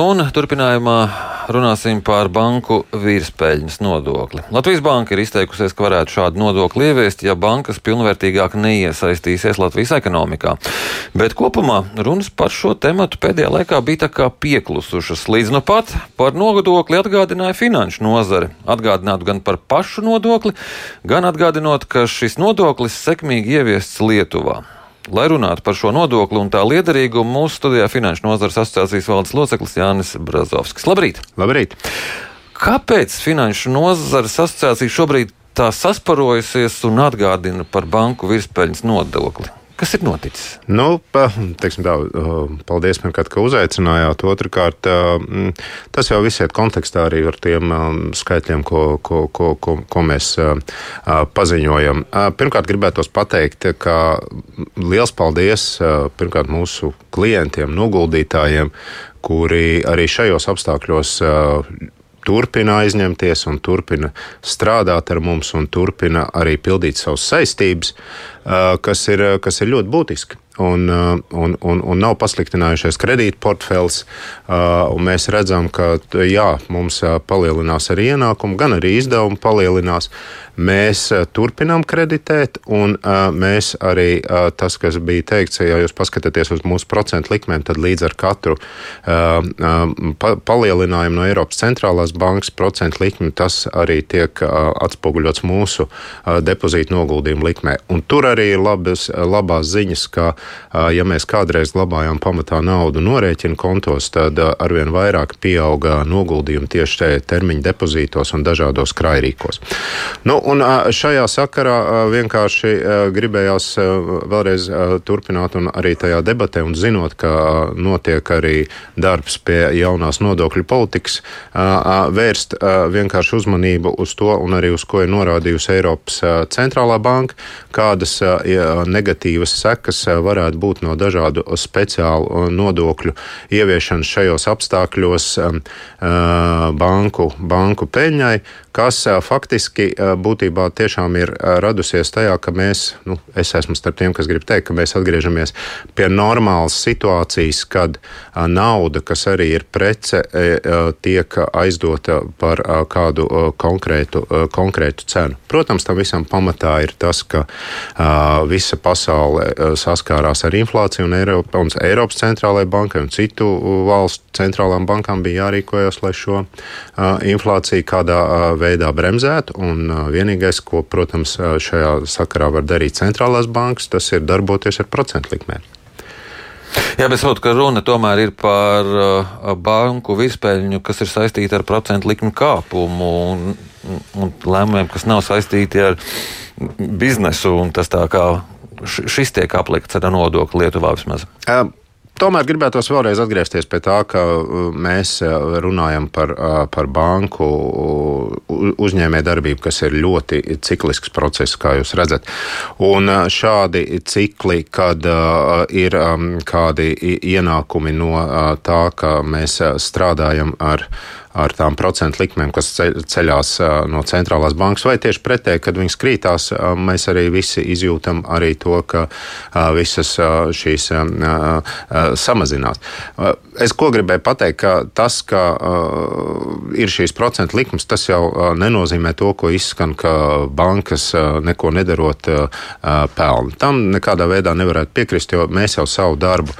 un turpinājumā runāsim par banku vīrspēļņas nodokli. Latvijas Banka ir izteikusies, ka varētu šādu nodokli ieviest, ja bankas pilnvērtīgāk neiesaistīsies Latvijas ekonomikā. Bet kopumā runas par šo tematu pēdējā laikā bija tā kā pieklusušas. Līdz nu pat par nodokli atgādināja finanšu nozare. Atgādinātu gan par pašu nodokli, gan atgādinot, ka šis nodoklis sekmīgi ieviests Lietuvā. Lai runātu par šo nodokli un tā liederīgumu, mūsu studijā Finanšu nozares asociācijas valdes loceklis Jānis Brazovskis. Labrīt! Labrīt! Kāpēc Finanšu nozares asociācija šobrīd tā sasparojusies un atgādina par banku virspeļņas nodokli? Kas ir noticis? Nu, pa, teiksim, tā, paldies, pirmkārt, ka uzaicinājāt. Otrakārt, tas jau viss iet kontekstā arī ar tiem skaitļiem, ko, ko, ko, ko, ko mēs paziņojam. Pirmkārt, gribētos pateikt, ka liels paldies pirmkārt mūsu klientiem, noguldītājiem, kuri arī šajos apstākļos turpina aizņemties un turpina strādāt ar mums un turpina arī pildīt savas saistības, kas ir, kas ir ļoti būtiski un, uh, un, un, un nav pasliktinājušies kredītportfels. Uh, mēs redzam, ka jā, mums uh, palielinās arī ienākumi, gan arī izdevumi palielinās. Mēs turpinām kreditēt, un mēs arī tas, kas bija teikts, ja jūs paskatāties uz mūsu procentu likmēm, tad līdz ar katru palielinājumu no Eiropas centrālās bankas procentu likmi, tas arī tiek atspoguļots mūsu depozītu noguldījumu likmē. Un tur arī ir labas, labās ziņas, ka ja mēs kādreiz glabājām pamatā naudu norēķinu kontos, tad arvien vairāk pieauga noguldījumi tieši tajā termiņa depozītos un dažādos krairīkos. Nu, un šajā sakarā vienkārši gribējās vēlreiz turpināt un arī tajā debatē un zinot, ka notiek arī darbs pie jaunās nodokļu politikas, vērst vienkārši uzmanību uz to un arī uz ko ir norādījusi Eiropas centrālā banka, kādas negatīvas sekas var varētu būt no dažādu speciālu uh, nodokļu ieviešanas šajos apstākļos um, uh, banku, banku peļņai, kas uh, faktiski būtībā tiešām ir radusies tajā, ka mēs, nu, es esmu starp tiem, kas grib teikt, ka mēs atgriežamies pie normālas situācijas, kad nauda, kas arī ir prece, tiek aizdota par kādu konkrētu, konkrētu cenu. Protams, tam visam pamatā ir tas, ka visa pasaule saskārās saskārās ar inflāciju, un, Eiropa, un Eiropas centrālajai bankai un citu valstu centrālām bankām bija jārīkojas, lai šo uh, inflāciju kādā uh, veidā bremzētu. Un, uh, vienīgais, ko, protams, šajā sakarā var darīt centrālās bankas, tas ir darboties ar procentu likmēm. Jā, bet saprotu, ka runa tomēr ir par uh, banku vispēļņu, kas ir saistīta ar procentu likmi kāpumu un, un lēmumiem, kas nav saistīti ar biznesu. Tas tā kā šis tiek aplikts ar nodokli Lietuvā vismaz? Tomēr gribētos vēlreiz atgriezties pie tā, ka mēs runājam par, par banku uzņēmējdarbību, kas ir ļoti ciklisks process, kā jūs redzat. Un šādi cikli, kad ir kādi ienākumi no tā, ka mēs strādājam ar ar tām procentu likmēm, kas ceļās no centrālās bankas, vai tieši pretēji, kad viņas krītās, mēs arī visi izjūtam arī to, ka visas šīs samazinās. Es ko gribēju pateikt, ka tas, ka ir šīs procentu likmes, tas jau nenozīmē to, ko izskan, ka bankas neko nedarot pelna. Tam nekādā veidā nevarētu piekrist, jo mēs jau savu darbu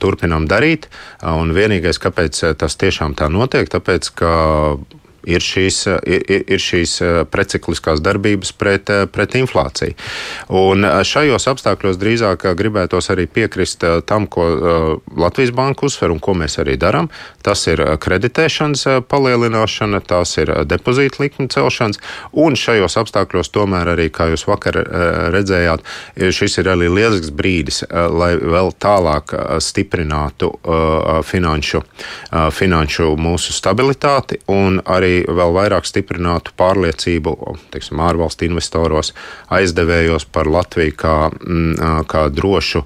turpinām darīt, un vienīgais, kāpēc tas tiešām tā notiek, tāpēc, tāpēc, ka ir šīs, ir, ir šīs eh, precikliskās darbības pret, eh, pret inflāciju. Un eh, šajos apstākļos drīzāk gribētos arī piekrist tam, ko Latvijas Banka uzsver un ko mēs arī darām. Tas ir kreditēšanas palielināšana, tās ir depozīta likuma celšanas, un šajos apstākļos tomēr arī, kā jūs vakar redzējāt, šis ir arī lielisks brīdis, lai vēl tālāk stiprinātu finanšu, finanšu mūsu stabilitāti un arī lai vēl vairāk stiprinātu pārliecību teiksim, ārvalstu investoros, aizdevējos par Latviju kā, mm, kā drošu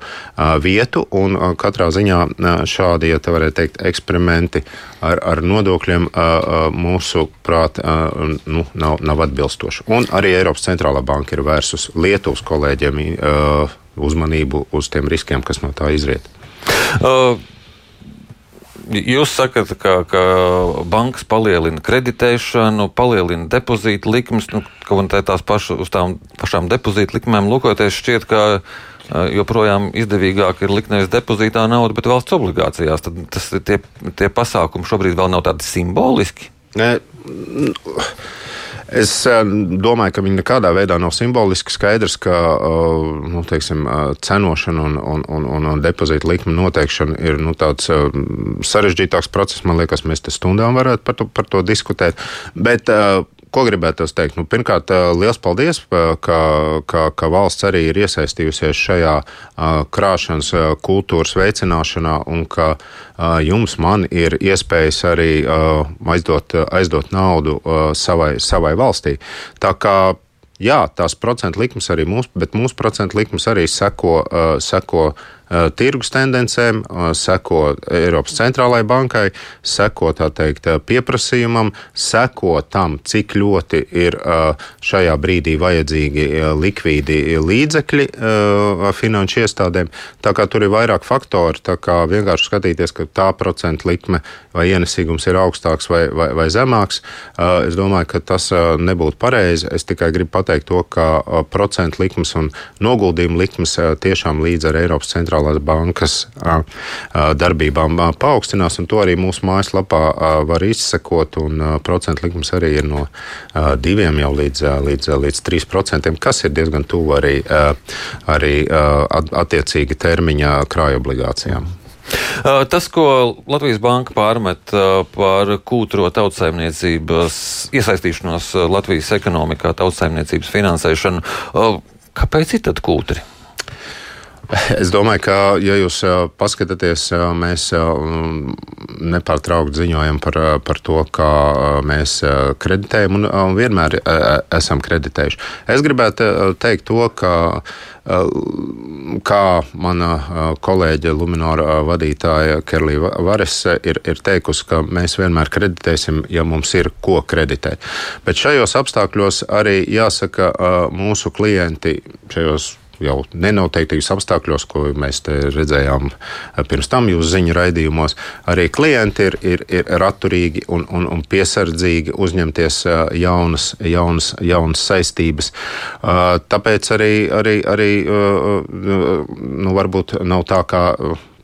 vietu. Un katrā ziņā šādi, ja tā varētu teikt, eksperimenti ar, ar nodokļiem mūsu prāt nu, nav, nav atbilstoši. Un arī Eiropas centrālā banka ir vērsus Lietuvas kolēģiem uzmanību uz tiem riskiem, kas no tā izriet. Uh. Jūs sakat, ka, ka bankas palielina kreditēšanu, palielina depozītu likmes, nu, kaut kā tās pašu, uz tām pašām depozītu likmēm lūkoties, šķiet, ka joprojām izdevīgāk ir likt nevis depozītā naudu, bet valsts obligācijās. Tad tas, tie, tie pasākumi šobrīd vēl nav tādi simboliski. Ne, Es domāju, ka viņi nekādā veidā nav simboliski skaidrs, ka nu, teiksim, cenošana un, un, un, un depozīta likuma noteikšana ir nu, tāds sarežģītāks process. Man liekas, mēs te stundām varētu par to, par to diskutēt. Bet Ko gribētu teikt? Nu, pirmkārt, liels paldies, ka, ka, ka valsts arī ir iesaistījusies šajā krāšanas kultūras veicināšanā un ka jums, man, ir iespējas arī aizdot, aizdot naudu savai, savai valstī. Tā kā Jā, tās procentu likmes arī mūsu, bet mūsu procentu likmes arī seko, seko Eh, tirgus tendencēm, eh, seko Eiropas centrālajai bankai, seko teikt, eh, pieprasījumam, seko tam, cik ļoti ir šajā brīdī vajadzīgi likvīdi līdzekļi finanšu iestādēm. Tā kā tur ir vairāk faktori, tā kā vienkārši skatīties, ka tā procentu likme vai ienesīgums ir augstāks vai, vai, vai zemāks, es domāju, ka tas nebūtu pareizi. Es tikai gribu pateikt to, ka procentu likmes un noguldījumu likmes tiešām līdz ar Eiropas centrālajai centrālās bankas darbībām paaugstinās, un to arī mūsu mājaslapā var izsekot. Procentu likums arī ir no diviem jau līdz, līdz, līdz 3%, kas ir diezgan tuvu arī, arī attiecīgi termiņa krāja obligācijām. Tas, ko Latvijas Banka pārmet par kūtro tautsājumniecības iesaistīšanos Latvijas ekonomikā, tautsājumniecības finansēšanu, kāpēc ir tad kūtri? Es domāju, ka, ja jūs paskatāties, mēs nepārtraukti ziņojam par, par to, kā mēs kreditējam un, un vienmēr esam kreditējuši. Es gribētu teikt to, ka kā mana kolēģe Luminora vadītāja Kerlija Vares ir, ir teikusi, ka mēs vienmēr kreditēsim, ja mums ir ko kreditēt. Bet šajos apstākļos arī jāsaka, mūsu klienti šajos jau nenoteiktos apstākļos, ko mēs redzējām pirms tam jūsu ziņu raidījumos, arī klienti ir, ir, ir atturīgi un, un, un piesardzīgi uzņemties jaunas, jaunas, jaunas saistības. Tāpēc arī, arī, arī nu, varbūt nav tā, kā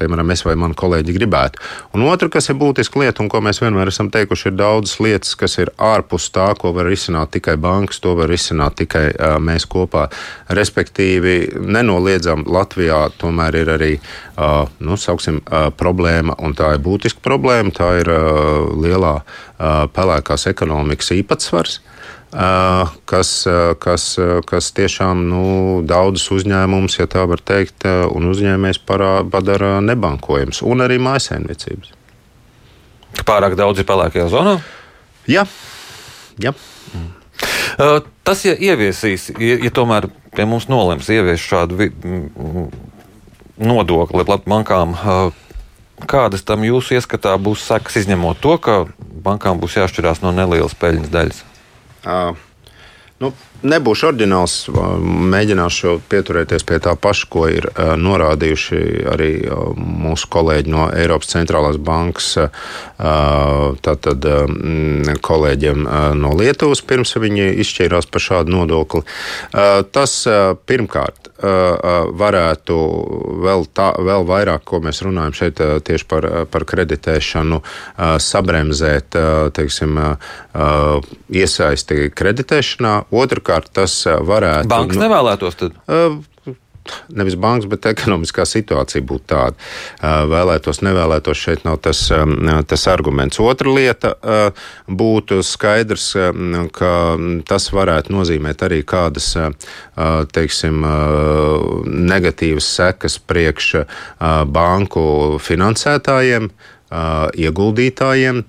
piemēram, es vai mani kolēģi gribētu. Un otra, kas ir būtiska lieta, un ko mēs vienmēr esam teikuši, ir daudzas lietas, kas ir ārpus tā, ko var risināt tikai bankas, to var risināt tikai uh, mēs kopā. Respektīvi, nenoliedzam, Latvijā tomēr ir arī uh, nu, sauksim, uh, problēma, un tā ir būtiska problēma. Tā ir uh, lielā uh, pelēkās ekonomikas īpatsvars. Uh, kas, kas, kas tiešām nu, daudzus uzņēmumus, ja tā var teikt, un uzņēmējs padara nebankojams, un arī mājsaimniecības. Pārāk daudz ir pelēkajā zonā? Jā. Jā. Mm. Tas, ja ieviesīs, ja, ja tomēr pie mums nolems ievies šādu nodokli bankām, kādas tam jūsu ieskatā būs sekas, izņemot to, ka bankām būs jāšķirās no nelielas peļņas daļas? Uh, nu, nebūšu ordināls, mēģināšu pieturēties pie tā paša, ko ir uh, norādījuši arī uh, mūsu kolēģi no Eiropas centrālās bankas, uh, tātad um, kolēģiem no Lietuvas, pirms viņi izšķīrās par šādu nodokli. Tas pirmkārt varētu vēl, tā, vēl vairāk, ko mēs runājam šeit tieši par, par kreditēšanu, sabremzēt teiksim, iesaisti kreditēšanā. Otrakārt, tas varētu. Bankas nu, nevēlētos tad? nevis bankas, bet ekonomiskā situācija būtu tāda. Vēlētos, nevēlētos, šeit nav tas, tas arguments. Otra lieta būtu skaidrs, ka tas varētu nozīmēt arī kādas teiksim, negatīvas sekas priekš banku finansētājiem ieguldītājiem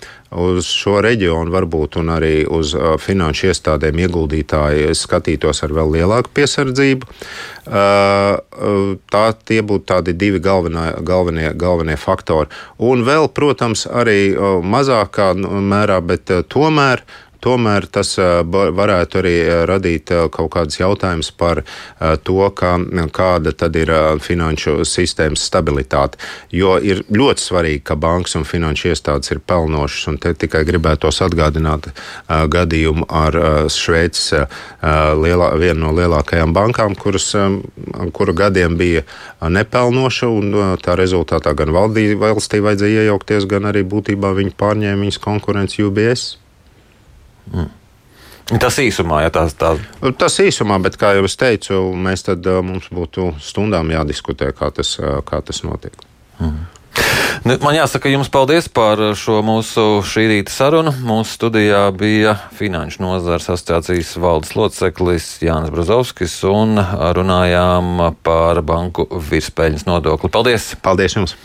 uz šo reģionu, varbūt arī uz finanšu iestādēm ieguldītāji skatītos ar vēl lielāku piesardzību. Tā tie būtu tādi divi galvenā, galvenie, galvenie faktori. Un vēl, protams, arī mazākā mērā, bet tomēr tomēr tas varētu arī radīt kaut kādus jautājumus par to, kā, kāda tad ir finanšu sistēmas stabilitāte. Jo ir ļoti svarīgi, ka bankas un finanšu iestādes ir pelnošas, un te tikai gribētos atgādināt gadījumu ar Šveices vienu no lielākajām bankām, kuras, kuru gadiem bija nepelnoša, un tā rezultātā gan valdī, valstī vajadzēja iejaukties, gan arī būtībā viņi pārņēma viņas konkurences UBS. Mm. Tas īsumā, ja tās tā. Tas īsumā, bet kā jau es teicu, mēs tad mums būtu stundām jādiskutē, kā tas, kā tas notiek. Mm. Nu, man jāsaka jums paldies par šo mūsu šī rīta sarunu. Mūsu studijā bija Finanšu nozares asociācijas valdes loceklis Jānis Brazovskis un runājām par banku virspēļņas nodokli. Paldies! Paldies jums!